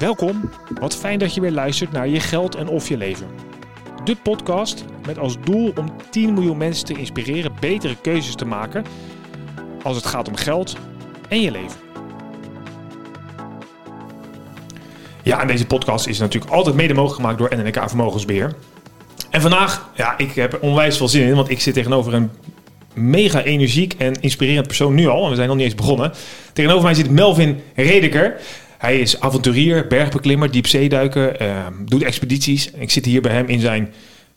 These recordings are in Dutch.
Welkom, wat fijn dat je weer luistert naar Je Geld en Of Je Leven. De podcast met als doel om 10 miljoen mensen te inspireren betere keuzes te maken als het gaat om geld en je leven. Ja, en deze podcast is natuurlijk altijd mede mogelijk gemaakt door NNK Vermogensbeheer. En vandaag, ja, ik heb er onwijs veel zin in, want ik zit tegenover een mega energiek en inspirerend persoon nu al. En we zijn nog niet eens begonnen. Tegenover mij zit Melvin Redeker. Hij is avonturier, bergbeklimmer, diepzeeduiker, uh, doet expedities. Ik zit hier bij hem in zijn,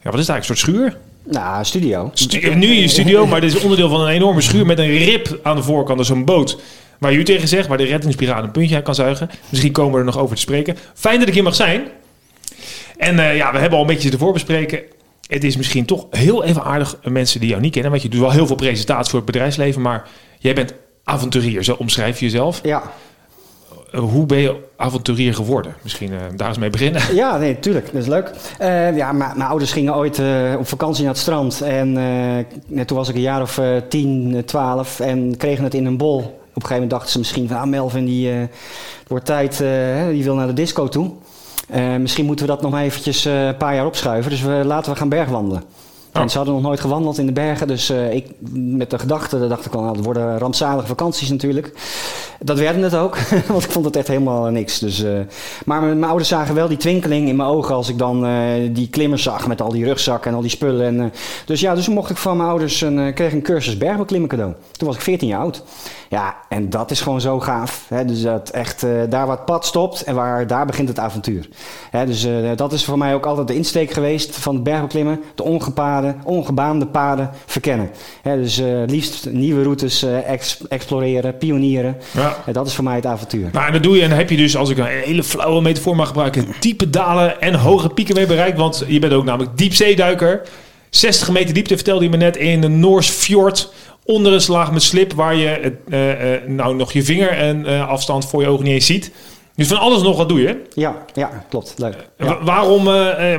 ja, wat is het eigenlijk, een soort schuur? Nou, studio. Stu nu in je studio, maar dit is onderdeel van een enorme schuur met een rib aan de voorkant. Dus een boot waar u tegen zegt, waar de reddingsbrigade een puntje uit kan zuigen. Misschien komen we er nog over te spreken. Fijn dat ik hier mag zijn. En uh, ja, we hebben al een beetje ervoor bespreken. Het is misschien toch heel even aardig mensen die jou niet kennen. Want je doet wel heel veel presentaties voor het bedrijfsleven. Maar jij bent avonturier, zo omschrijf je jezelf. Ja. Uh, hoe ben je avonturier geworden? Misschien uh, daar eens mee beginnen. Ja, nee, tuurlijk. Dat is leuk. Uh, ja, mijn ouders gingen ooit op vakantie naar het strand. En toen was ik een jaar of 10, 12 en kregen het in een bol. Op een gegeven moment dachten ze misschien van... Ah, Melvin, die wordt tijd, die wil naar de disco toe. Misschien moeten we dat nog maar eventjes een paar jaar opschuiven. Dus we, laten we gaan bergwandelen. Oh. En ze hadden nog nooit gewandeld in de bergen. Dus uh, ik, met de gedachte, dacht ik al, nou, het worden rampzalige vakanties natuurlijk. Dat werden het ook, want ik vond het echt helemaal niks. Dus, maar mijn ouders zagen wel die twinkeling in mijn ogen als ik dan die klimmers zag met al die rugzakken en al die spullen. En, dus ja, dus mocht ik van mijn ouders een, kreeg een cursus bergbeklimmen cadeau. Toen was ik 14 jaar oud. Ja, en dat is gewoon zo gaaf. Hè? Dus dat echt daar waar het pad stopt en waar daar begint het avontuur. Hè? Dus dat is voor mij ook altijd de insteek geweest van bergbeklimmen. De ongepaden, ongebaande paden verkennen. Hè? Dus liefst nieuwe routes ex exploreren, pionieren. Dat is voor mij het avontuur. Nou, en dat doe je en dan heb je dus, als ik een hele flauwe metafoor mag gebruiken, diepe dalen en hoge pieken mee bereikt. Want je bent ook namelijk diepzeeduiker. 60 meter diepte vertelde je me net in de Noors Fjord onder een slag met slip waar je uh, uh, nou nog je vinger en uh, afstand voor je ogen niet eens ziet. Dus van alles nog wat doe je? Ja, ja klopt. Leuk. Ja. Waarom?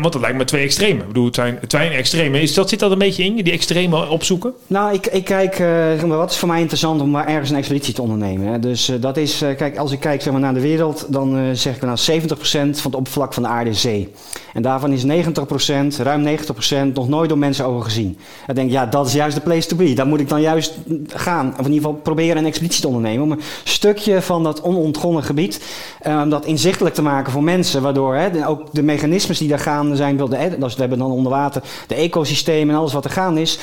want dat lijkt me twee extreme. Ik bedoel, het zijn twee extreme. Is dat, zit dat een beetje in je, die extreme opzoeken? Nou, ik, ik kijk, wat is voor mij interessant om maar ergens een expeditie te ondernemen. Hè? Dus dat is, kijk, als ik kijk zeg maar, naar de wereld, dan zeg ik nou 70% van het oppervlak van de aarde is zee. En daarvan is 90%, ruim 90%, nog nooit door mensen over gezien. Ik denk, ja, dat is juist de place to be. Daar moet ik dan juist gaan. Of in ieder geval proberen een expeditie te ondernemen. Om een stukje van dat onontgonnen gebied, um, dat inzichtelijk te maken voor mensen. Waardoor hè, ook de mechanismes die daar gaande zijn, de, hè, we hebben dan onder water de ecosystemen en alles wat er gaande is.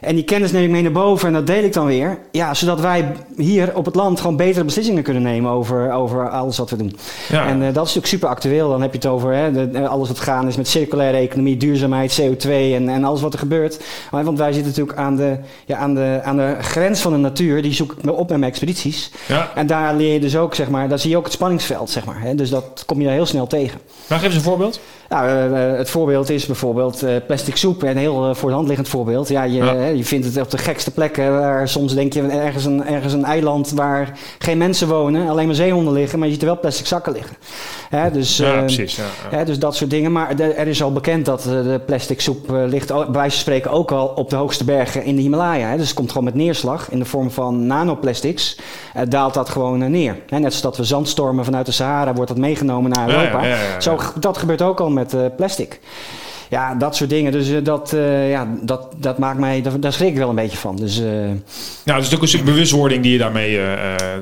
En die kennis neem ik mee naar boven en dat deel ik dan weer. Ja, zodat wij hier op het land gewoon betere beslissingen kunnen nemen over, over alles wat we doen. Ja. En uh, dat is natuurlijk super actueel. Dan heb je het over hè, de, alles wat gaan is met circulaire economie, duurzaamheid, CO2 en, en alles wat er gebeurt. Want wij zitten natuurlijk aan de, ja, aan, de, aan de grens van de natuur. Die zoek ik op met mijn expedities. Ja. En daar leer je dus ook, zeg maar, daar zie je ook het spanningsveld, zeg maar. Hè. Dus dat kom je daar heel snel tegen. Maar geef eens een voorbeeld. Nou, uh, het voorbeeld is bijvoorbeeld uh, plastic soep. Een heel voor de hand liggend voorbeeld. Ja, je, ja. je vindt het op de gekste plekken. Waar soms denk je ergens een, ergens een eiland waar geen mensen wonen. Alleen maar zeehonden liggen. Maar je ziet er wel plastic zakken liggen. Hè, dus, ja, uh, precies. Ja. Hè, dus dat soort dingen. Maar de, er is al bekend dat de plastic soep ligt bij wijze van spreken ook al op de hoogste bergen in de Himalaya. Hè. Dus het komt gewoon met neerslag in de vorm van nanoplastics. daalt dat gewoon neer. Hè, net zoals dat we zandstormen vanuit de Sahara wordt dat meegenomen naar Europa. Zo, dat gebeurt ook al met uh, plastic. Ja, dat soort dingen. Dus uh, dat, uh, ja, dat, dat maakt mij, daar, daar schrik ik wel een beetje van. Dus, nou, dus ook een stuk bewustwording die je daarmee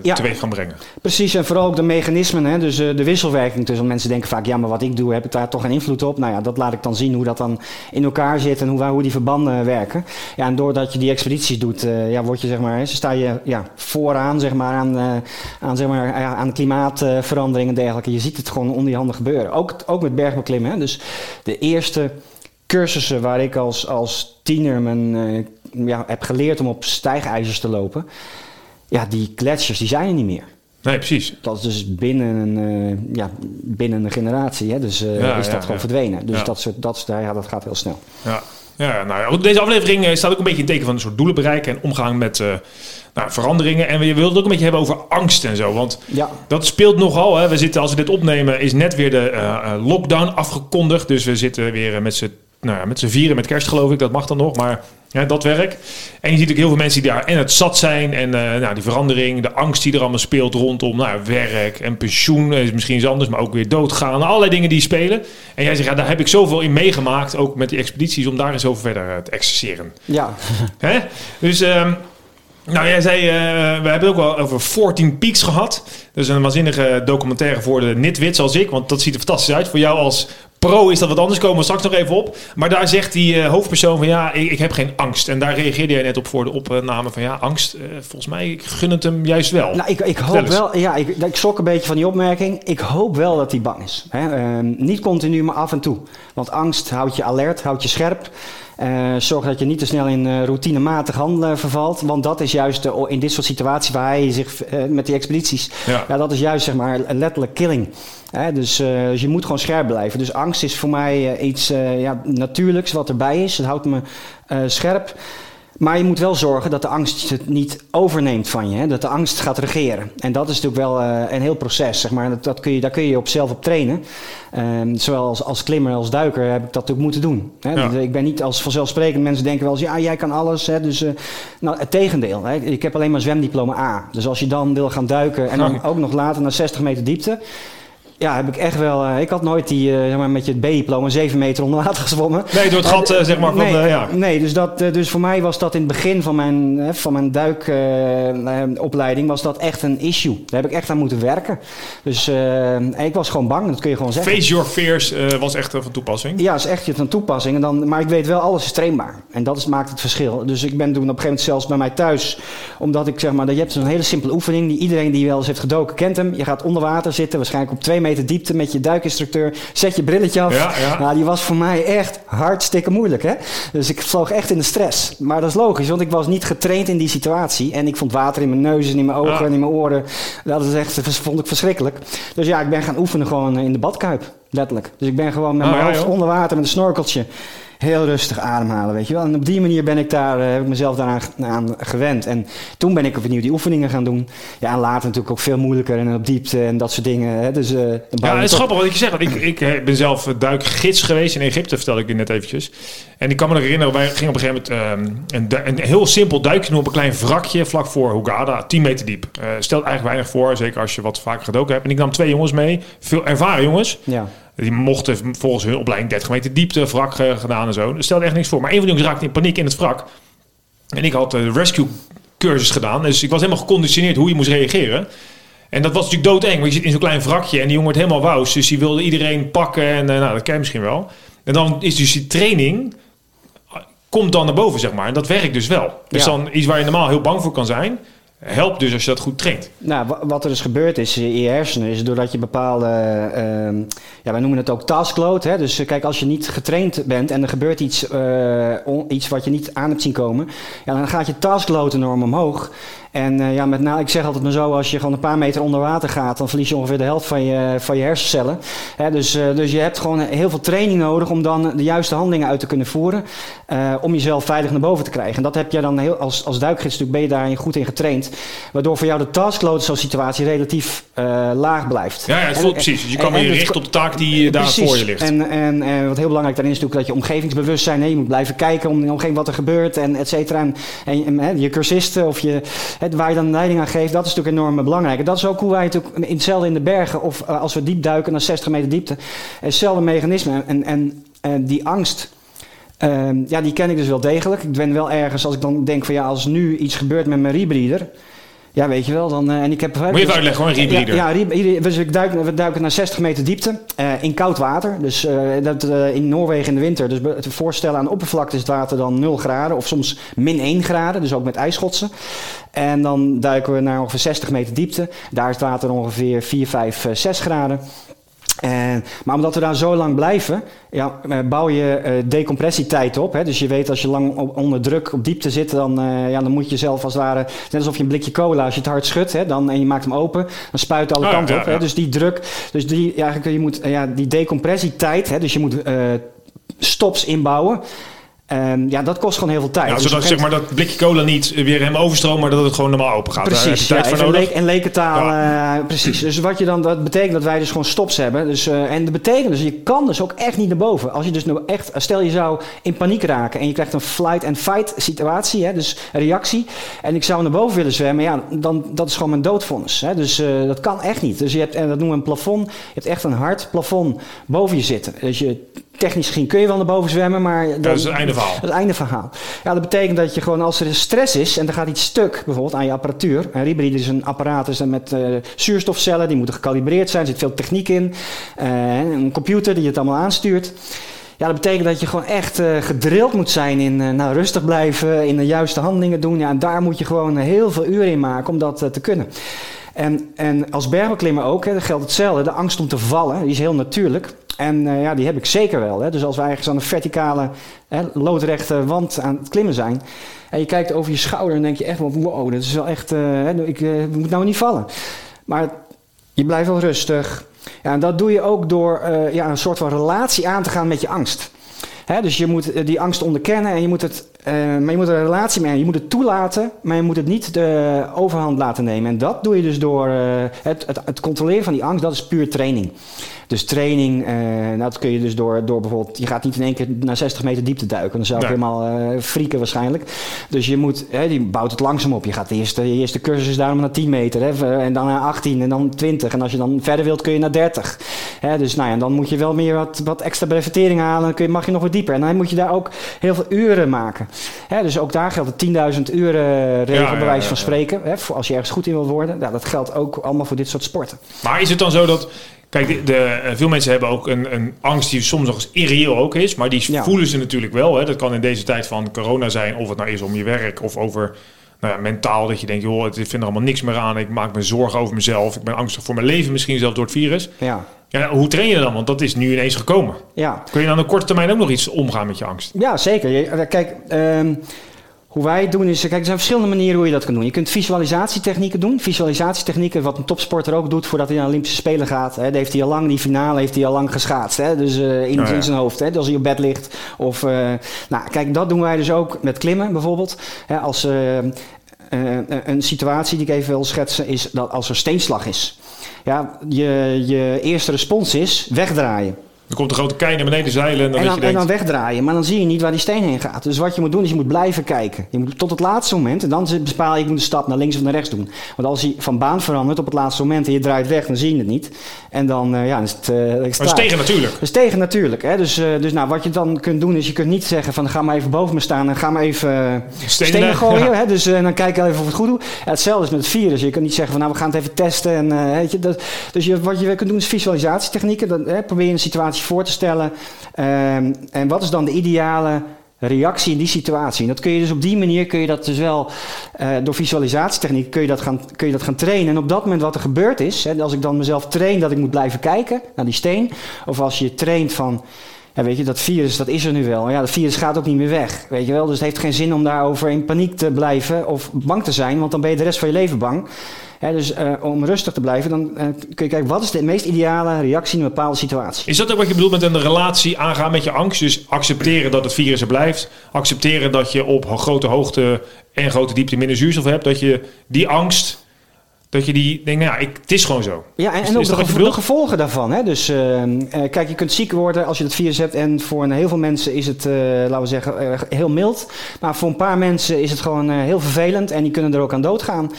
ja, teweeg kan brengen. Precies, en vooral ook de mechanismen. Hè? Dus de wisselwerking tussen mensen denken vaak, ja, maar wat ik doe, heb ik daar toch geen invloed op. Nou ja, dat laat ik dan zien hoe dat dan in elkaar zit en hoe, hoe die verbanden werken. Ja, en doordat je die expedities doet, ja, word je zeg maar, hè, sta je ja, vooraan zeg maar, aan, aan, zeg maar, aan klimaatverandering en dergelijke. Je ziet het gewoon onder die handen gebeuren. Ook, ook met bergbeklimmen. Hè? Dus de eerste cursussen waar ik als, als tiener mijn, uh, ja, heb geleerd om op stijgijzers te lopen. Ja, die gletsjers die zijn er niet meer. Nee, precies. Dat is dus binnen een, uh, ja, binnen een generatie. Hè? Dus uh, ja, is dat ja, gewoon verdwenen. Dus dat, soort, dat, ja, dat gaat heel snel. Ja. Ja, nou ja, deze aflevering staat ook een beetje in teken van een soort doelen bereiken en omgaan met uh, nou, veranderingen. En we wilden het ook een beetje hebben over angst en zo. Want ja. dat speelt nogal. Hè. We zitten, als we dit opnemen, is net weer de uh, lockdown afgekondigd. Dus we zitten weer met z'n nou ja, met z'n vieren met kerst geloof ik, dat mag dan nog. Maar Ja, dat werk. En je ziet ook heel veel mensen die daar en het zat zijn. En uh, nou, die verandering, de angst die er allemaal speelt rondom nou, werk en pensioen. Is misschien iets anders, maar ook weer doodgaan. Allerlei dingen die spelen. En jij zegt, ja, daar heb ik zoveel in meegemaakt. Ook met die expedities, om daar eens over verder uh, te exerceren. Ja. Hè? Dus... Um, nou, jij zei, uh, we hebben ook wel over 14 Peaks gehad. Dat is een waanzinnige documentaire voor de nitwits als ik. Want dat ziet er fantastisch uit. Voor jou als pro is dat wat anders. Komen we straks nog even op. Maar daar zegt die uh, hoofdpersoon van ja, ik, ik, heb geen angst. En daar reageerde jij net op voor de opname van ja, angst. Uh, volgens mij, ik gun het hem juist wel. Nou, ik, ik hoop wel, ja, ik, ik schrok een beetje van die opmerking. Ik hoop wel dat hij bang is. Hè? Uh, niet continu, maar af en toe. Want angst houdt je alert, houdt je scherp. Uh, zorg dat je niet te snel in uh, routinematig handelen vervalt. Want dat is juist uh, in dit soort situaties waar hij zich met die expedities. Ja. ja. dat is juist zeg maar letterlijk killing. Dus, dus, je moet gewoon scherp blijven. Dus angst is voor mij iets ja, natuurlijks wat erbij is. Het houdt me scherp. Maar je moet wel zorgen dat de angst het niet overneemt van je. Hè? Dat de angst gaat regeren. En dat is natuurlijk wel uh, een heel proces. Zeg maar. dat, dat, kun je, daar kun je op zelf op trainen. Um, zowel als, als klimmer als duiker heb ik dat natuurlijk moeten doen. Hè? Ja. Dus, ik ben niet als vanzelfsprekend. Mensen denken wel eens, ja, jij kan alles. Hè? Dus, uh, nou, het tegendeel. Hè? Ik heb alleen maar zwemdiploma A. Dus als je dan wil gaan duiken en dan ook nog later naar 60 meter diepte ja, heb ik echt wel. Uh, ik had nooit die, uh, zeg maar, met je B-diploma 7 meter onder water gezwommen. Nee, door het gat, uh, zeg maar. Nee, van, ja. nee dus, dat, dus voor mij was dat in het begin van mijn, van mijn duikopleiding was dat echt een issue. Daar heb ik echt aan moeten werken. Dus ik was gewoon bang, dat kun je gewoon zeggen. Face your fears was echt van toepassing. Ja, is echt van toepassing. En dan, maar ik weet wel, alles is trainbaar. En dat is, maakt het verschil. Dus ik ben toen op een gegeven moment zelfs bij mij thuis, omdat ik zeg maar, je hebt zo'n hele simpele oefening die iedereen die wel eens heeft gedoken kent hem. Je gaat onder water zitten, waarschijnlijk op twee meter diepte met je duikinstructeur. Zet je brilletje af. Ja, ja. Nou, die was voor mij echt hartstikke moeilijk. Hè? Dus ik vloog echt in de stress. Maar dat is logisch, want ik was niet getraind in die situatie. En ik vond water in mijn neus en in mijn ogen ja. en in mijn oren. Dat is echt, dat vond ik verschrikkelijk. Dus ja, ik ben gaan oefenen gewoon in de badkuip. Letterlijk. Dus ik ben gewoon met Ah, mijn hoofd joh. onder water met een snorkeltje. Heel rustig ademhalen, weet je wel. En op die manier ben ik daar, eh, heb ik mezelf daaraan aan gewend. En toen ben ik opnieuw die oefeningen gaan doen. Ja, en later natuurlijk ook veel moeilijker en op diepte en dat soort dingen. Hè. Dus, bouw Ja, het is grappig wat ik je zeg. want Ik, ik eh, ben zelf duikgids geweest in Egypte, vertelde ik je net eventjes. En ik kan me nog herinneren, wij gingen op een gegeven moment ehm, een, een heel simpel duikje doen op een klein wrakje vlak voor Hurghada, 10 meter diep. Eh, stelt eigenlijk weinig voor, zeker als je wat vaker gedoken hebt. En ik nam twee jongens mee, veel ervaren jongens. Ja. Die mochten volgens hun opleiding 30 meter diepte, wrak eh, gedaan en zo. Dat stelde echt niks voor. Maar een van die jongens raakte in paniek in het wrak. En ik had de rescue cursus gedaan. Dus ik was helemaal geconditioneerd hoe je moest reageren. En dat was natuurlijk doodeng. Want je zit in zo'n klein wrakje en die jongen wordt helemaal wous. Dus die wilde iedereen pakken. En eh, nou, dat ken je misschien wel. En dan is dus die training... eh, Komt dan naar boven, zeg maar. En dat werkt dus wel. Dus Ja. dan iets waar je normaal heel bang voor kan zijn... Helpt dus als je dat goed traint. Nou, wa- wat er dus gebeurd is in je hersenen, is doordat je bepaalde, ehm, ja, wij noemen het ook taskload. Hè? Dus eh, kijk, als je niet getraind bent en er gebeurt iets, eh, iets wat je niet aan hebt zien komen, ja, dan gaat je taskload enorm omhoog. En eh, ja, met na, ik zeg altijd maar zo, als je gewoon een paar meter onder water gaat, dan verlies je ongeveer de helft van je, van je hersencellen. Dus, eh, dus je hebt gewoon heel veel training nodig om dan de juiste handelingen uit te kunnen voeren. eh, om jezelf veilig naar boven te krijgen. En dat heb jij dan heel, als, als duikgids natuurlijk ben je daarin goed in getraind. Waardoor voor jou de taskload zo'n situatie relatief laag blijft. Ja, ja het En- voelt precies. Dus je kan en- weer richten op de taak die daar Precies. voor je ligt. En, en, en wat heel belangrijk daarin is natuurlijk dat je omgevingsbewustzijn, hè, je moet blijven kijken om de omgeving wat er gebeurt en et cetera. En, en, je cursisten of je, waar je dan leiding aan geeft, dat is natuurlijk enorm belangrijk. En dat is ook hoe wij natuurlijk in hetzelfde in de bergen of eh, als we diep duiken naar 60 meter diepte, hetzelfde mechanisme. En, en, en die angst. ehm, ja, die ken ik dus wel degelijk. Ik ben wel ergens als ik dan denk van ja, als nu iets gebeurt met mijn rebreather. Ja, weet je wel. Dan, eh, en ik heb Moet je even uitleggen, gewoon een. Ja, ja dus ik duik, we duiken naar 60 meter diepte eh, in koud water. Dus eh, dat, in Noorwegen in de winter. Dus te voorstellen aan oppervlakte is het water dan 0 graden of soms min 1 graden. Dus ook met ijsschotsen. En dan duiken we naar ongeveer 60 meter diepte. Daar is het water ongeveer 4, 5, eh, 6 graden. En, maar omdat we daar zo lang blijven, ja, eh, bouw je eh, decompressietijd op. Hè? Dus je weet als je lang op- onder druk op diepte zit, dan, eh, ja, dan moet je zelf als het ware, net alsof je een blikje cola, als je het hard schudt hè, dan, en je maakt hem open, dan spuit het alle Ah, kanten ja, op. Hè? Dus die druk, dus die, ja, je moet, ja, die decompressietijd, hè, dus je moet stops inbouwen. Um, ja, dat kost gewoon heel veel tijd. Ja, Dus zodat een zeg maar dat blikje cola niet weer helemaal overstroomt, maar dat het gewoon normaal open gaat. Daar heb je Precies, tijd ja, voor even nodig. leek- en lekentaal. eh, precies. Dus wat je dan, dat betekent dat wij dus gewoon stops hebben. Dus, eh, en dat betekent dus, je kan dus ook echt niet naar boven. Als je dus nou echt, stel je zou in paniek raken en je krijgt een flight and fight situatie, hè, dus een reactie. En ik zou naar boven willen zwemmen, ja, dan dat is gewoon mijn doodvonnis. Hè, dus eh, dat kan echt niet. Dus je hebt, en dat noemen we een plafond. Je hebt echt een hard plafond boven je zitten. Dus je, technisch gezien kun je wel naar boven zwemmen, maar dan, dat is het einde verhaal. dat is het einde verhaal. Ja, dat betekent dat je gewoon als er stress is en er gaat iets stuk, bijvoorbeeld aan je apparatuur. Een Ribri is een apparaat dus met eh, zuurstofcellen, die moeten gecalibreerd zijn. Er zit veel techniek in. Eh, een computer die het allemaal aanstuurt. Ja, dat betekent dat je gewoon echt eh, gedrild moet zijn in nou, rustig blijven, in de juiste handelingen doen. Ja, en daar moet je gewoon heel veel uren in maken om dat te kunnen. En, en als bergbeklimmer ook, hè, geldt hetzelfde. De angst om te vallen, die is heel natuurlijk. En eh, ja, die heb ik zeker wel. Hè. Dus als wij ergens aan een verticale, hè, loodrechte wand aan het klimmen zijn... en je kijkt over je schouder en denk je echt wow, dat is wel echt... eh, ik eh, moet nou niet vallen. Maar je blijft wel rustig. Ja, en dat doe je ook door ja, een soort van relatie aan te gaan met je angst. Dus je moet die angst onderkennen en je moet het, eh, maar je moet er een relatie mee. Je moet het toelaten, maar je moet het niet de overhand laten nemen. En dat doe je dus door eh, het, het, het controleren van die angst. Dat is puur training. Dus training, eh, nou, dat kun je dus door, door bijvoorbeeld... Je gaat niet in één keer naar 60 meter diepte duiken. Dan zou ik Nee. helemaal frieken waarschijnlijk. Dus je moet, hè, die bouwt het langzaam op. Je gaat de eerste, je eerste cursus is daarom naar 10 meter. Hè, en dan naar 18 en dan 20. En als je dan verder wilt kun je naar 30. Hè, dus nou ja, dan moet je wel meer wat, wat extra brevetering halen. Dan kun je, mag je nog wat dieper. En dan moet je daar ook heel veel uren maken. Hè, dus ook daar geldt de 10.000 uren regel, Ja, ja, bij wijze ja, van spreken. Hè, voor als je ergens goed in wilt worden. Nou, dat geldt ook allemaal voor dit soort sporten. Maar is het dan zo dat... Kijk, de, de, eh, veel mensen hebben ook een, een angst die soms nog eens irreëel ook is. Maar die Ja. voelen ze natuurlijk wel. Hè. Dat kan in deze tijd van corona zijn. Of het nou is om je werk of over nou ja, mentaal. Dat je denkt, joh, ik vind er allemaal niks meer aan. Ik maak me zorgen over mezelf. Ik ben angstig voor mijn leven misschien zelfs door het virus. Ja, Ja, hoe train je dan? Want dat is nu ineens gekomen. ja. Kun je aan de korte termijn ook nog iets omgaan met je angst? Ja, zeker. Eh, Kijk, ehm, hoe wij het doen is... Kijk, er zijn verschillende manieren hoe je dat kan doen. Je kunt visualisatietechnieken doen. Visualisatietechnieken, wat een topsporter ook doet voordat hij naar de Olympische Spelen gaat. Hè. Dat heeft hij al lang, die finale heeft hij al lang geschaatst. Hè. Dus eh, in, Oh ja. in zijn hoofd, hè. als hij op bed ligt. Of, eh, nou, kijk, dat doen wij dus ook met klimmen bijvoorbeeld. Hè, als... een situatie die ik even wil schetsen is dat als er steenslag is. Ja, je, je eerste respons is wegdraaien. Er komt een grote kei naar beneden zeilen en dan En dan, je en denkt... dan wegdraaien, maar dan zie je niet waar die steen heen gaat. Dus wat je moet doen, is je moet blijven kijken. Je moet tot het laatste moment, en dan bepaal je, ik moet de stap naar links of naar rechts doen. Want als hij van baan verandert op het laatste moment en je draait weg, dan zie je het niet. En dan, eh, ja, dan is het... eh, dan is het Maar klaar. tegen natuurlijk. Dat is tegen natuurlijk. Hè? Dus, eh, dus nou, wat je dan kunt doen is, je kunt niet zeggen van ga maar even boven me staan en ga maar even Stenen, stenen, gooien. ja. Hè? Dus eh, dan kijk even of ik het goed doe. Ja, hetzelfde is met het virus. Je kunt niet zeggen van nou we gaan het even testen. En, weet je, dat, dus je, wat je kunt doen is visualisatietechnieken. Dan, hè, probeer je een situatie voor te stellen. Ehm, en wat is dan de ideale reactie in die situatie. En dat kun je dus op die manier kun je dat dus wel eh, door visualisatietechniek kun je, dat gaan, kun je dat gaan trainen. En op dat moment wat er gebeurd is, hè, als ik dan mezelf train dat ik moet blijven kijken naar die steen, of als je traint van ja, weet je, dat virus, dat is er nu wel. Ja, dat virus gaat ook niet meer weg. Weet je wel? Dus het heeft geen zin om daarover in paniek te blijven of bang te zijn, want dan ben je de rest van je leven bang. Dus eh, om rustig te blijven, dan eh, kun je kijken wat is de meest ideale reactie in een bepaalde situatie. Is dat ook wat je bedoelt met een relatie aangaan met je angst? Dus accepteren dat het virus er blijft. Accepteren dat je op grote hoogte en grote diepte minder zuurstof hebt. Dat je die angst, dat je die denkt, nou ja, ik, het is gewoon zo. Ja, en, Is- en is ook de, gevo- gevolgen daarvan. Hè? Dus eh, eh, kijk, je kunt ziek worden als je het virus hebt. En voor een heel veel mensen is het, laten we zeggen, heel mild. Maar voor een paar mensen is het gewoon heel vervelend. En die kunnen er ook aan doodgaan.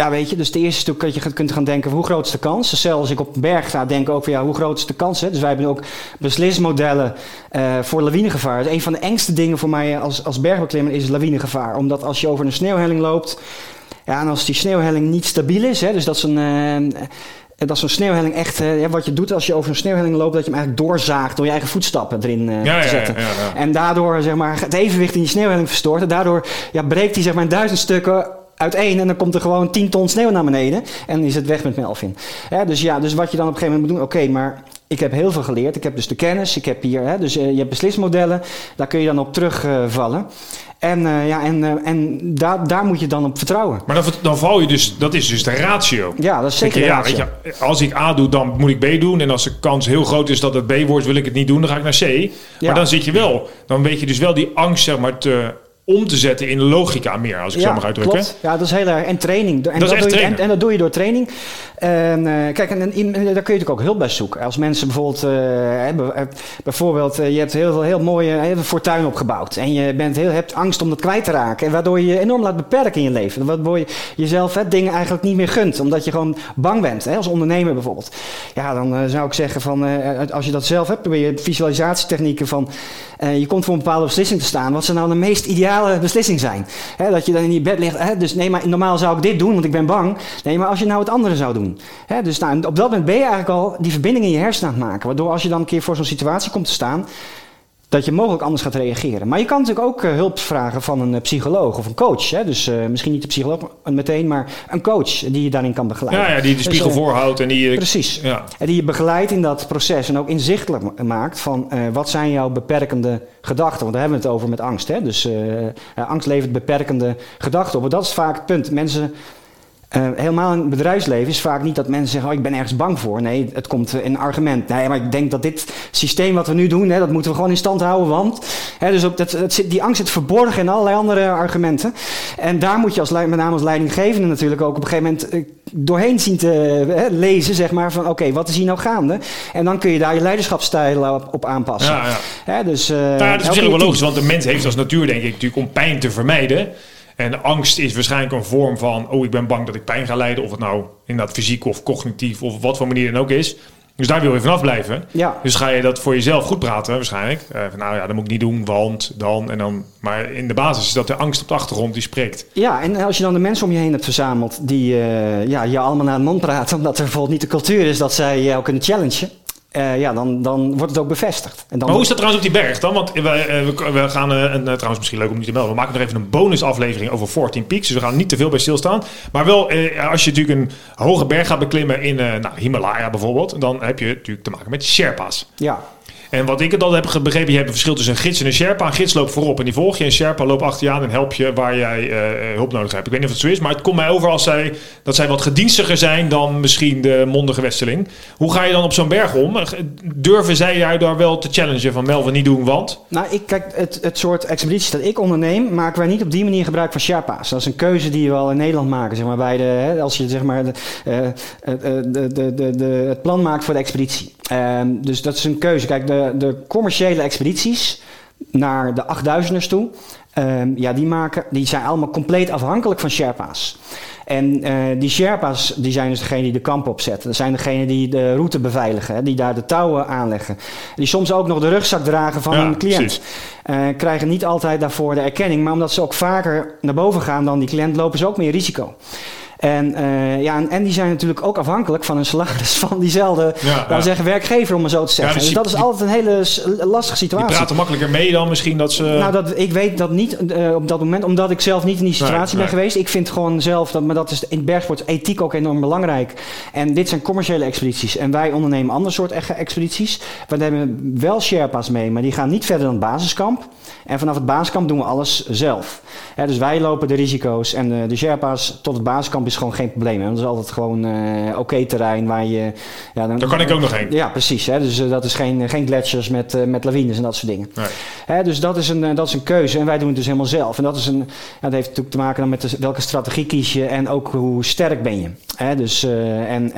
Ja, weet je, dus de eerste stuk dat je kunt gaan denken, hoe groot is de kans? Dus zelfs als ik op een berg sta, denk ik ook van, ja, hoe groot is de kans? Hè? Dus wij hebben ook beslismodellen eh, voor lawinegevaar. Dus een van de engste dingen voor mij als, als bergbeklimmer is lawinegevaar. Omdat als je over een sneeuwhelling loopt, ja, en als die sneeuwhelling niet stabiel is, hè, dus dat is een... eh, dat zo'n sneeuwhelling echt, eh, wat je doet als je over een sneeuwhelling loopt, dat je hem eigenlijk doorzaagt door je eigen voetstappen erin Ja, te zetten. ja, ja, ja. En daardoor zeg maar, het evenwicht in die sneeuwhelling verstoort. En daardoor ja, breekt hij zeg maar, in duizend stukken uiteen. En dan komt er gewoon 10 ton sneeuw naar beneden. En is het weg met Melvin. Ja, dus ja, dus wat je dan op een gegeven moment moet doen. Oké, maar Ik heb heel veel geleerd. Ik heb dus de kennis. Ik heb hier, hè, dus eh, je hebt beslismodellen. Daar kun je dan op terugvallen. en eh, ja, en, eh, en daar, daar moet je dan op vertrouwen. Maar dan, dan val je dus, dat is dus de ratio. Ja, dat is zeker je, ja, ratio. weet je, als ik A doe, dan moet ik B doen. En als de kans heel groot is dat het B wordt, wil ik het niet doen, dan ga ik naar C. Ja. Maar dan zit je wel, dan weet je dus wel die angst zeg maar, te, om te zetten in logica meer, als ik zo mag uitdrukken. Klopt. Ja, dat is heel erg. En training. En Dat is echt doe je, en, en dat doe je door training. En, eh, kijk, en, en, in- daar kun je natuurlijk ook hulp bij zoeken. Als mensen bijvoorbeeld, hebben, eh, bijvoorbeeld, je hebt heel veel heel mooie heel veel fortuin opgebouwd. En je bent heel, hebt angst om dat kwijt te raken. En waardoor je je enorm laat beperken in je leven. Waardoor je jezelf hè, dingen eigenlijk niet meer gunt. Omdat je gewoon bang bent. Hè, als ondernemer bijvoorbeeld. Ja, dan zou ik zeggen van, als je dat zelf hebt, probeer je visualisatietechnieken van, je komt voor een bepaalde beslissing te staan. Wat zou nou de meest ideale beslissing zijn? Dat je dan in je bed ligt. Dus nee, maar normaal zou ik dit doen, want ik ben bang. Nee, maar als je nou het andere zou doen. Dus nou, op dat moment ben je eigenlijk al die verbinding in je hersenen aan het maken. Waardoor als je dan een keer voor zo'n situatie komt te staan, dat je mogelijk anders gaat reageren. Maar je kan natuurlijk ook eh, hulp vragen van een eh, psycholoog of een coach. Hè? Dus eh, misschien niet de psycholoog meteen, maar een coach die je daarin kan begeleiden. Ja, ja, die de Dus, spiegel voorhoudt en die... Precies. Ja. En die je begeleidt in dat proces en ook inzichtelijk ma- maakt van wat zijn jouw beperkende gedachten. Want daar hebben we het over met angst. Hè? Dus angst levert beperkende gedachten op. En dat is vaak het punt. Mensen, eh, helemaal in het bedrijfsleven is vaak niet dat mensen zeggen: oh, ik ben ergens bang voor. Nee, het komt eh, in een argument. Nee, maar ik denk dat dit systeem wat we nu doen, hè, dat moeten we gewoon in stand houden. Want hè, dus ook dat, dat zit, die angst zit verborgen in allerlei andere argumenten. En daar moet je als, met name als leidinggevende natuurlijk ook op een gegeven moment eh, doorheen zien te hè, lezen, zeg maar, van oké, wat is hier nou gaande? En dan kun je daar je leiderschapsstijl op, op aanpassen. Ja, ja. Hè, dus, Nou ja, dat is wel logisch, want de mens heeft als natuur, denk ik, natuurlijk om pijn te vermijden. En angst is waarschijnlijk een vorm van, oh, ik ben bang dat ik pijn ga lijden. Of het nou inderdaad fysiek of cognitief of op wat voor manier dan ook is. Dus daar wil je vanaf blijven. Ja. Dus ga je dat voor jezelf goed praten, waarschijnlijk. Eh, van, nou ja, dat moet ik niet doen, want dan en dan. Maar in de basis is dat de angst op de achtergrond die spreekt. Ja, en als je dan de mensen om je heen hebt verzameld die eh, ja, je allemaal naar de mond praten, omdat er bijvoorbeeld niet de cultuur is dat zij jou kunnen challengen, eh, ja, dan, dan wordt het ook bevestigd. En dan Maar hoe is dat trouwens op die berg dan? Want we, eh, we, we gaan, eh, en, trouwens misschien leuk om niet te melden, we maken nog even een bonusaflevering over 14 Peaks. Dus we gaan niet te veel bij stilstaan. Maar wel, als je natuurlijk een hoge berg gaat beklimmen in nou, Himalaya bijvoorbeeld, dan heb je natuurlijk te maken met Sherpa's. Ja, En wat ik het altijd heb begrepen, je hebt een verschil tussen een gids en een Sherpa. Een gids loopt voorop en die volg je. Een Sherpa loopt achter je aan en helpt je waar jij eh, hulp nodig hebt. Ik weet niet of het zo is, maar het komt mij over als zij, dat zij wat gedienstiger zijn dan misschien de mondige Westeling. Hoe ga je dan op zo'n berg om? Durven zij jou daar wel te challengen van Melvin niet doen, want... nou, ik, kijk, het, het soort expedities dat ik onderneem, maken wij niet op die manier gebruik van Sherpa's. Dat is een keuze die we al in Nederland maken, zeg maar, bij de, hè, als je zeg maar, eh, eh, de, de, de, de, het plan maakt voor de expeditie. Ehm, dus dat is een keuze. Kijk, de, de commerciële expedities naar de 8000ers toe, ehm, ja, die, maken, die zijn allemaal compleet afhankelijk van Sherpa's. En eh, die Sherpa's die zijn dus degene die de kamp opzetten. Dat zijn degene die de route beveiligen, hè, die daar de touwen aanleggen. Die soms ook nog de rugzak dragen van Ja, hun cliënt. Eh, krijgen niet altijd daarvoor de erkenning, maar omdat ze ook vaker naar boven gaan dan die cliënt, lopen ze ook meer risico. En, eh, ja, en, en die zijn natuurlijk ook afhankelijk van een salaris van diezelfde Ja, zeggen, werkgever, om maar zo te zeggen. dus dus die- dat is die- altijd een hele lastige Die situatie. praten makkelijker mee dan misschien dat ze... Nou, dat, ik weet dat niet eh, op dat moment, omdat ik zelf niet in die situatie Nee, ben nee. geweest. Ik vind gewoon zelf, dat, maar dat is in bergsport ethiek ook enorm belangrijk. En dit zijn commerciële expedities. En wij ondernemen ander soort expedities. We nemen wel Sherpa's mee, maar die gaan niet verder dan het basiskamp. En vanaf het basiskamp doen we alles zelf. Dus wij lopen de risico's. En de Sherpa's tot het basiskamp is gewoon geen probleem. Hè. Dat is altijd gewoon eh, oké terrein waar je... Ja, dan, Daar kan ik ook nog heen. Ja, precies. Hè. Dus eh, dat is geen, geen gletsjers met, eh, met lawines en dat soort dingen. Nee. Hè, dus dat is, een, dat is een keuze en wij doen het dus helemaal zelf. En dat, is een, ja, dat heeft natuurlijk te maken dan met de- welke strategie kies je en ook hoe sterk ben je. Hè, dus, en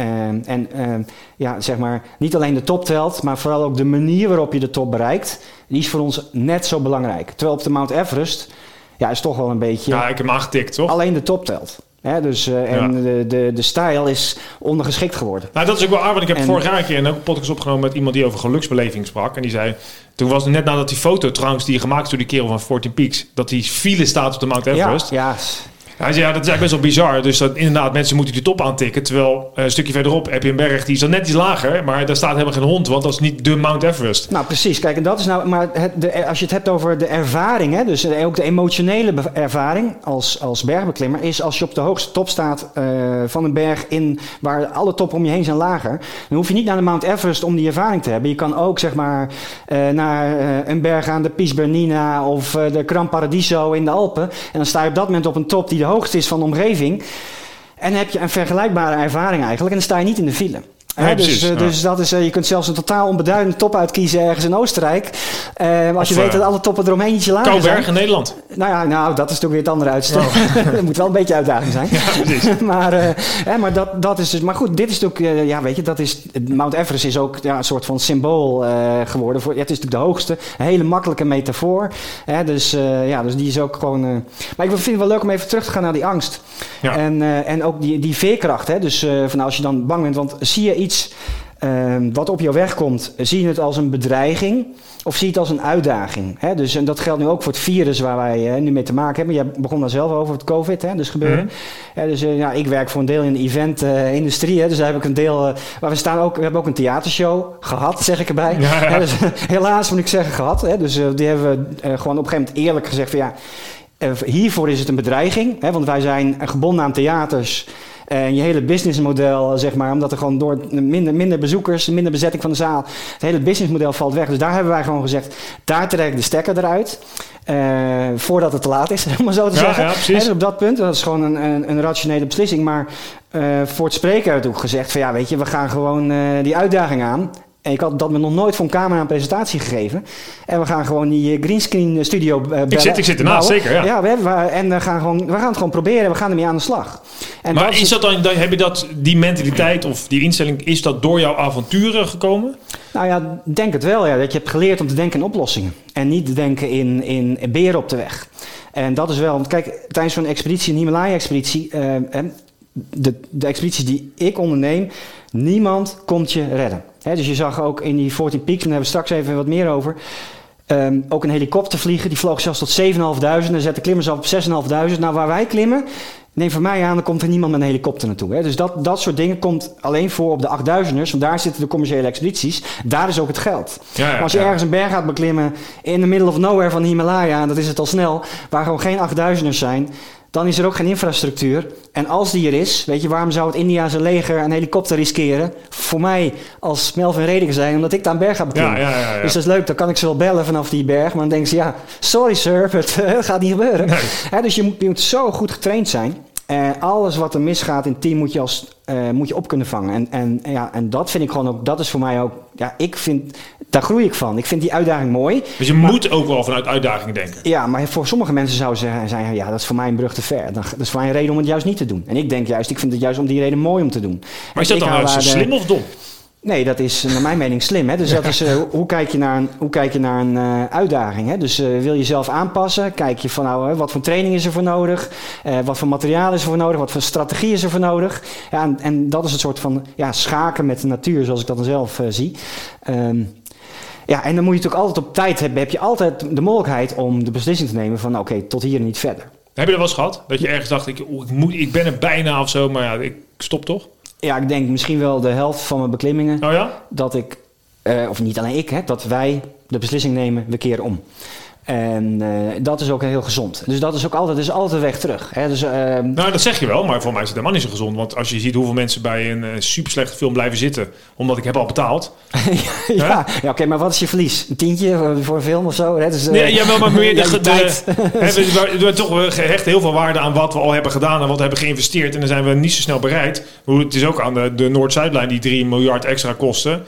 en ja, zeg maar, niet alleen de top telt, maar vooral ook de manier waarop je de top bereikt, die is voor ons net zo belangrijk. Terwijl op de Mount Everest, ja, is toch wel een beetje Ja, ik heb hem aangetikt, toch? alleen de top telt. Dus, eh, en Ja. de, de, de stijl is ondergeschikt geworden. Nou, dat is ook wel aardig, want ik heb En- vorig jaar een keer een podcast opgenomen met iemand die over geluksbeleving sprak. En die zei, toen was het net nadat die foto trouwens die je gemaakt is door die kerel van 14 Peaks, dat die file staat op de Mount Ja, Everest. ja, En Ja, dat is eigenlijk best wel bizar. Dus dat, inderdaad, mensen moeten die top aantikken. Terwijl eh, een stukje verderop heb je een berg die is dan net iets lager. Maar daar staat helemaal geen hond, want dat is niet de Mount Everest. Nou, precies. Kijk, en dat is nou. Maar het, de, als je het hebt over de ervaring, hè, dus ook de emotionele ervaring als, als bergbeklimmer, is als je op de hoogste top staat eh, van een berg in waar alle toppen om je heen zijn lager, dan hoef je niet naar de Mount Everest om die ervaring te hebben. Je kan ook zeg maar eh, naar eh, een berg aan de Piz Bernina of eh, de Gran Paradiso in de Alpen. En dan sta je op dat moment op een top die de hoogste is van de omgeving. En heb je een vergelijkbare ervaring eigenlijk. En dan sta je niet in de file. Dus, eh, ja. dus dat is, eh, je kunt zelfs een totaal onbeduidende top uitkiezen ergens in Oostenrijk. Eh, als je weet dat alle toppen eromheen ietsje lager zijn. Kouberg in Nederland. Nou ja, nou, dat is natuurlijk weer het andere uitstel. Oh. dat moet wel een beetje uitdaging zijn. precies. maar eh, maar dat, dat is dus. Maar goed, dit is natuurlijk. eh, ja, weet je, dat is. Mount Everest is ook ja, een soort van symbool eh, geworden. Voor, ja, het is natuurlijk de hoogste. Een hele makkelijke metafoor. Dus ja, dus die is ook gewoon. maar ik vind het wel leuk om even terug te gaan naar die angst. Ja. En, en ook die, die veerkracht. Hè? Dus van als je dan bang bent, want zie je iets ehm, wat op jou weg komt, zie je het als een bedreiging of zie je het als een uitdaging? Hè? Dus, en dat geldt nu ook voor het virus waar wij eh, nu mee te maken hebben. Jij begon daar zelf over, het COVID, hè? dus gebeuren. Mhm. Ja, dus eh, ja, ik werk voor een deel in de event-industrie. dus daar heb ik een deel. eh, waar we staan ook. We hebben ook een theatershow gehad, zeg ik erbij. Ja, ja. Dus, helaas moet ik zeggen gehad. Hè, dus die hebben we gewoon op een gegeven moment eerlijk gezegd van ja. hiervoor is het een bedreiging, hè, want wij zijn gebonden aan theaters. En je hele businessmodel, zeg maar, omdat er gewoon door minder, minder bezoekers, minder bezetting van de zaal, het hele businessmodel valt weg. Dus daar hebben wij gewoon gezegd, daar trek ik de stekker eruit. eh, voordat het te laat is, om maar zo te Ja, zeggen. ja, precies. Dus op dat punt, dat is gewoon een, een, een rationele beslissing. Maar eh, voor het spreken ik ook gezegd van ja, weet je, we gaan gewoon eh, die uitdaging aan. En ik had dat me nog nooit voor een camera een presentatie gegeven. En we gaan gewoon die eh, greenscreen studio eh, bellen, zit- ik zit ernaast, bouwen. zeker, ja. we hebben, en we gaan, gewoon, we gaan het gewoon proberen. We gaan ermee aan de slag. En maar dat is dat dan, dan, heb je dat, die mentaliteit of die instelling, is dat door jouw avonturen gekomen? Nou ja, denk het wel. Ja. Dat je hebt geleerd om te denken in oplossingen. En niet te denken in, in beren op de weg. En dat is wel... Want kijk, tijdens zo'n expeditie, een Himalaya-expeditie... eh, en de, de expedities die ik onderneem... Niemand komt je redden. Dus je zag ook in die 14 Peaks... en daar hebben we straks even wat meer over... ehm, ook een helikopter vliegen. Die vloog zelfs tot 7.500. Dan zetten klimmers af op 6.500. Nou, waar wij klimmen... Neem van mij aan, er komt er niemand met een helikopter naartoe. Hè? Dus dat, dat soort dingen komt alleen voor op de 8000ers. Want daar zitten de commerciële expedities. Daar is ook het geld. Ja, ja, maar als je ja. ergens een berg gaat beklimmen in the middle of nowhere van de Himalaya, en dat is het al snel, waar gewoon geen 8000ers zijn, dan is er ook geen infrastructuur. En als die er is, weet je, waarom zou het Indiase leger een helikopter riskeren? Voor mij als Melvin Rediger zijn, omdat ik daar een berg ga beklimmen. Ja, ja, ja. Dus dat is leuk, dan kan ik ze wel bellen vanaf die berg. Maar dan denken ze, ja, sorry sir, het gaat niet gebeuren. Nee. Dus je moet, je moet zo goed getraind zijn. Eh, alles wat er misgaat in het team moet je, als, eh, moet je op kunnen vangen. En, en, ja, en dat vind ik gewoon ook, dat is voor mij ook, ja, ik vind, daar groei ik van. Ik vind die uitdaging mooi. Dus je moet ook wel vanuit uitdagingen denken. Ja, maar voor sommige mensen zou ze zijn, ja, dat is voor mij een brug te ver. Dat is voor mij een reden om het juist niet te doen. En ik denk juist, ik vind het juist om die reden mooi om te doen. Maar is dat dan nou slim of dom? Nee, dat is naar mijn mening slim. Hè? Dus dat is, eh, hoe, kijk je naar een, hoe kijk je naar een eh, uitdaging? Hè? Dus eh, wil je jezelf aanpassen? Kijk je van nou, wat voor training is er voor nodig? Wat voor materiaal is er voor nodig? Wat voor strategie is er voor nodig? Ja, en, en dat is het soort van ja, schaken met de natuur, zoals ik dat dan zelf zie. Ehm, ja, en dan moet je natuurlijk altijd op tijd hebben. Heb je altijd de mogelijkheid om de beslissing te nemen van oké, tot hier en niet verder. Heb je dat wel eens gehad? Dat je ergens dacht, ik, ik, moet, ik ben er bijna of zo, maar ja, ik stop toch? Ja, ik denk misschien wel de helft van mijn beklimmingen. Oh ja? dat ik, eh, of niet alleen ik, hè, dat wij de beslissing nemen, we keren om. En eh, dat is ook heel gezond. Dus dat is ook altijd, is altijd de weg terug. Hè. Dus, ehm, Nou, dat zeg je wel, maar voor mij is het helemaal niet zo gezond. Want als je ziet hoeveel mensen bij een super slechte film blijven zitten, omdat ik heb al betaald. ja, ja oké, maar wat is je verlies? Een tientje voor, een film of zo? Hè? Dus, eh, Nee, ja, wel, maar meer de, tijd. we, toch, we hechten heel veel waarde aan wat we al hebben gedaan en wat we hebben geïnvesteerd. En dan zijn we niet zo snel bereid. Hoe- Het is ook aan de, de Noord-Zuidlijn die 3 miljard extra kosten.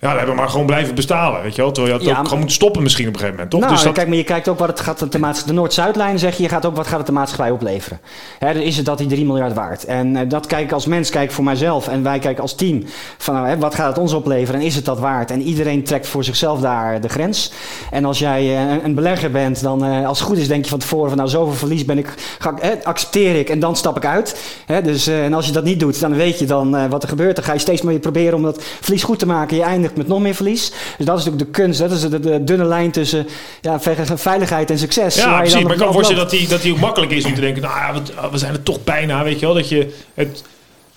Ja, daar hebben we maar gewoon blijven bestalen, weet je wel. Terwijl je had Ja, ook gewoon moeten stoppen misschien op een gegeven moment, toch? Nou, dus dat, kijk, maar je kijkt ook wat het gaat de, de Noord-Zuidlijn zeg je, je gaat ook wat gaat het de maatschappij opleveren. Hè, dan is het dat die 3 miljard waard. En eh, dat kijk ik als mens, kijk ik voor mijzelf en wij kijken als team van nou, hè, wat gaat het ons opleveren en is het dat waard? En iedereen trekt voor zichzelf daar de grens. En als jij eh, een, een belegger bent, dan eh, als het goed is denk je van tevoren van nou zoveel verlies ben ik, ga, hè, accepteer ik en dan stap ik uit. Hè, dus, eh, en als je dat niet doet, dan weet je dan eh, wat er gebeurt. Dan ga je steeds meer proberen om dat verlies goed te maken. Je eindigt eindigt met nog meer verlies. Dus dat is natuurlijk de kunst. Dat is de, de dunne lijn tussen ja, ve- veiligheid en succes. Ja, waar je precies. dan Maar ik kan me voorstellen dat die, dat die ook makkelijk is om te denken... nou ja, we zijn er toch bijna, weet je wel. Dat je het...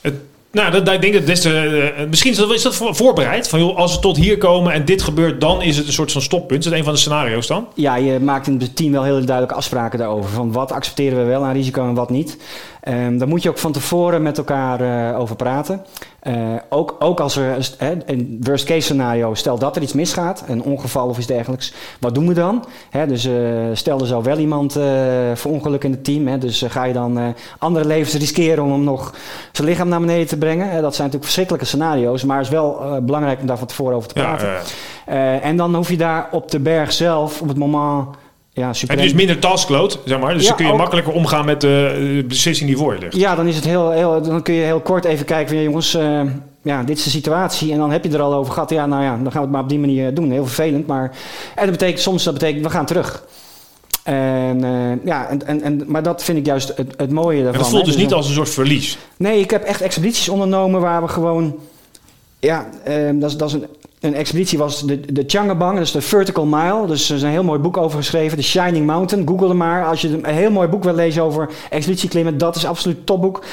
het nou, dat, ik denk dat des te, eh, misschien is dat, is dat voor- voorbereid. Van, joh, als we tot hier komen en dit gebeurt, dan is het een soort van stoppunt. Is dat een van de scenario's dan? Ja, je maakt in het team wel heel duidelijke afspraken daarover. Van wat accepteren we wel aan risico en wat niet. Ehm daar moet je ook van tevoren met elkaar eh, over praten. Eh, ook, ook als er een worst case scenario, stel dat er iets misgaat, een ongeval of iets dergelijks, wat doen we dan? Hè, dus eh, stel er zou wel iemand eh verongelukken in het team, hè, dus ga je dan andere levens riskeren om hem nog zijn lichaam naar beneden te brengen? Dat zijn natuurlijk verschrikkelijke scenario's, maar het is wel belangrijk om daar van tevoren over te praten. en dan hoef je daar op de berg zelf, op het moment, ja, heb supreme- je dus minder taskload, zeg maar. Dus Ja, dan kun je ook- makkelijker omgaan met de eh, beslissing die voor je ligt. Ja, dan, is het heel, heel, dan kun je heel kort even kijken van ja, jongens, eh, ja, dit is de situatie. En dan heb je er al over gehad. Ja, nou ja, dan gaan we het maar op die manier doen. Heel vervelend. Maar en dat betekent soms dat betekent we gaan terug. En, eh, ja, en, en, en, maar dat vind ik juist het, het mooie En daarvan. dat voelt hè. dus niet als een soort verlies. Nee, ik heb echt expedities ondernomen waar we gewoon. Ja, ehm, dat, is, dat is een, een expeditie was de, de Changabang, is de Vertical Mile. Dus er is een heel mooi boek over geschreven, The Shining Mountain. Google er maar. Als je een heel mooi boek wil lezen over expeditieklimmen, dat is absoluut topboek.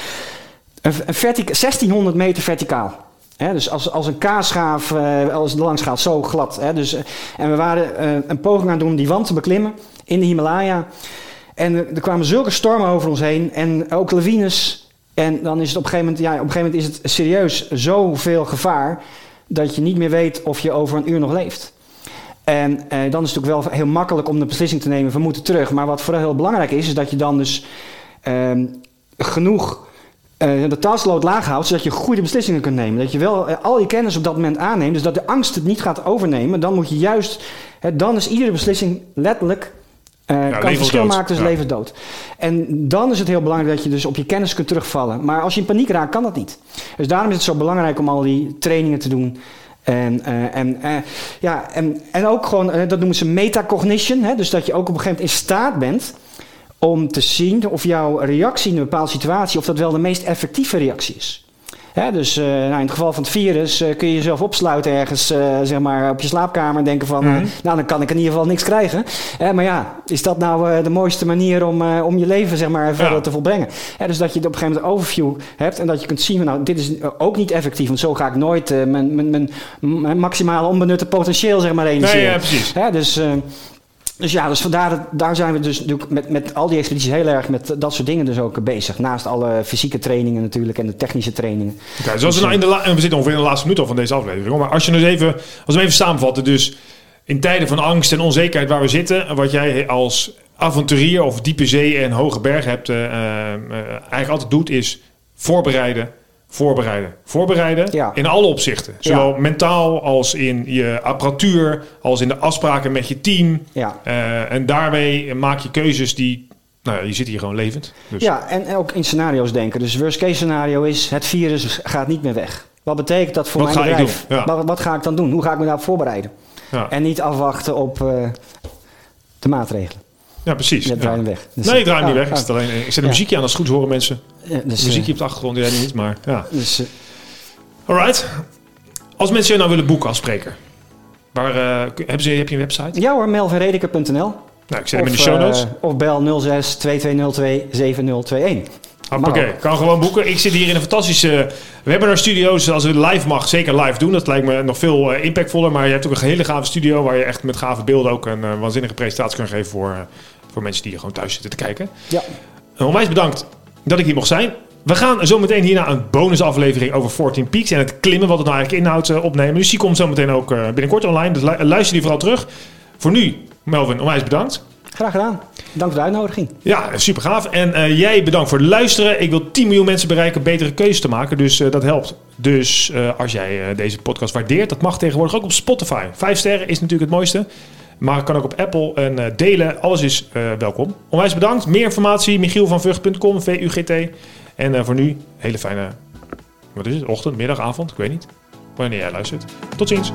Een, een vertica- 1600 meter verticaal. Dus als, als een kaasschaaf, eh, als het langs gaat, zo glad. Dus, eh, en we waren eh, een poging aan het doen om die wand te beklimmen in de Himalaya. En er kwamen zulke stormen over ons heen en ook lawines. En dan is het op een gegeven moment, ja, op een gegeven moment is het serieus zoveel gevaar dat je niet meer weet of je over een uur nog leeft. En eh, dan is het natuurlijk wel heel makkelijk om de beslissing te nemen, we moeten terug. Maar wat vooral heel belangrijk is, is dat je dan dus ehm, genoeg eh, de taskload laag houdt, zodat je goede beslissingen kunt nemen. Dat je wel eh, al je kennis op dat moment aanneemt, dus dat de angst het niet gaat overnemen. Dan moet je juist, dan is iedere beslissing letterlijk leven kan het verschil maken tussen Ja. leven en dood. En dan is het heel belangrijk dat je dus op je kennis kunt terugvallen. Maar als je in paniek raakt, kan dat niet. Dus daarom is het zo belangrijk om al die trainingen te doen. En, eh, en, eh, ja, en, en ook gewoon, dat noemen ze metacognition. Hè? Dus dat je ook op een gegeven moment in staat bent om te zien of jouw reactie in een bepaalde situatie, of dat wel de meest effectieve reactie is. Hè, dus eh, nou, in het geval van het virus eh, kun je jezelf opsluiten ergens eh, zeg maar op je slaapkamer en denken van, Mhm. nou dan kan ik in ieder geval niks krijgen. Maar ja, is dat nou de mooiste manier om, om je leven zeg maar verder Ja. te volbrengen? Hè, dus dat je op een gegeven moment een overview hebt en dat je kunt zien van nou dit is ook niet effectief, want zo ga ik nooit mijn, mijn, mijn, maximale onbenutte potentieel zeg maar realiseren. Nee, ja, precies. Hè, dus, dus ja, dus vandaar dat, daar zijn we dus natuurlijk met, met al die expedities heel erg met dat soort dingen dus ook bezig. Naast alle fysieke trainingen natuurlijk en de technische trainingen. Oké, dus als we, nou in de la- en we zitten ongeveer in de laatste minuut al van deze aflevering. Maar als je dus even, als we even samenvatten. Dus in tijden van angst en onzekerheid waar we zitten. Wat jij als avonturier of diepe zee en hoge bergen hebt, eh, eh, eh, eigenlijk altijd doet, is voorbereiden, voorbereiden, voorbereiden. Ja. In alle opzichten. Zowel mentaal als in je apparatuur, als in de afspraken met je team. Ja. Eh, en daarmee maak je keuzes die, nou ja, je zit hier gewoon levend. Dus. Ja, en ook in scenario's denken. Dus worst case scenario is het virus gaat niet meer weg. Wat betekent dat voor Wat mijn ga ik bedrijf? Ja. Wat, wat ga ik dan doen? Hoe ga ik me daarop voorbereiden? Ja. En niet afwachten op eh, de maatregelen. Ja, precies. Je Ja. draait hem weg. Dus- Nee, ik draai hem niet Ja, weg. Ik zet, alleen, ik zet een muziekje aan als het goed is, horen mensen. Dus, muziekje eh, op de achtergrond, die jij niet, maar ja. dus, eh, Alright. Als mensen je nou willen boeken als spreker, waar, eh, hebben ze, heb je een website? ja hoor. Nou, ik zet hem in de show notes. of bel 06 2202 7021. Oké, kan gewoon boeken. Ik zit hier in een fantastische webinar studio. Dus als het live mag, zeker live doen. Dat lijkt me nog veel impactvoller. Maar je hebt ook een hele gave studio waar je echt met gave beelden ook een waanzinnige presentatie kan geven voor, voor mensen die hier gewoon thuis zitten te kijken. Ja. Onwijs bedankt dat ik hier mocht zijn. We gaan zo meteen hierna een bonusaflevering over 14 Peaks en het klimmen, wat het nou eigenlijk inhoudt, eh, opnemen. Dus die komt zo meteen ook eh, binnenkort online. Dus lu- luister die vooral terug. Voor nu, Melvin, onwijs bedankt. Graag gedaan. Dank voor de uitnodiging. Ja, super gaaf. En eh, jij bedankt voor het luisteren. Ik wil 10 miljoen mensen bereiken betere keuzes te maken. Dus dat helpt. Dus als jij deze podcast waardeert, dat mag tegenwoordig ook op Spotify. Vijf sterren is natuurlijk het mooiste. Maar kan ook op Apple en eh, delen. Alles is eh, welkom. Onwijs bedankt. Meer informatie, michielvanvugt.com, VUGT. En eh, voor nu, hele fijne, wat is het, ochtend, middag, avond, ik weet niet. Wanneer jij luistert. Tot ziens.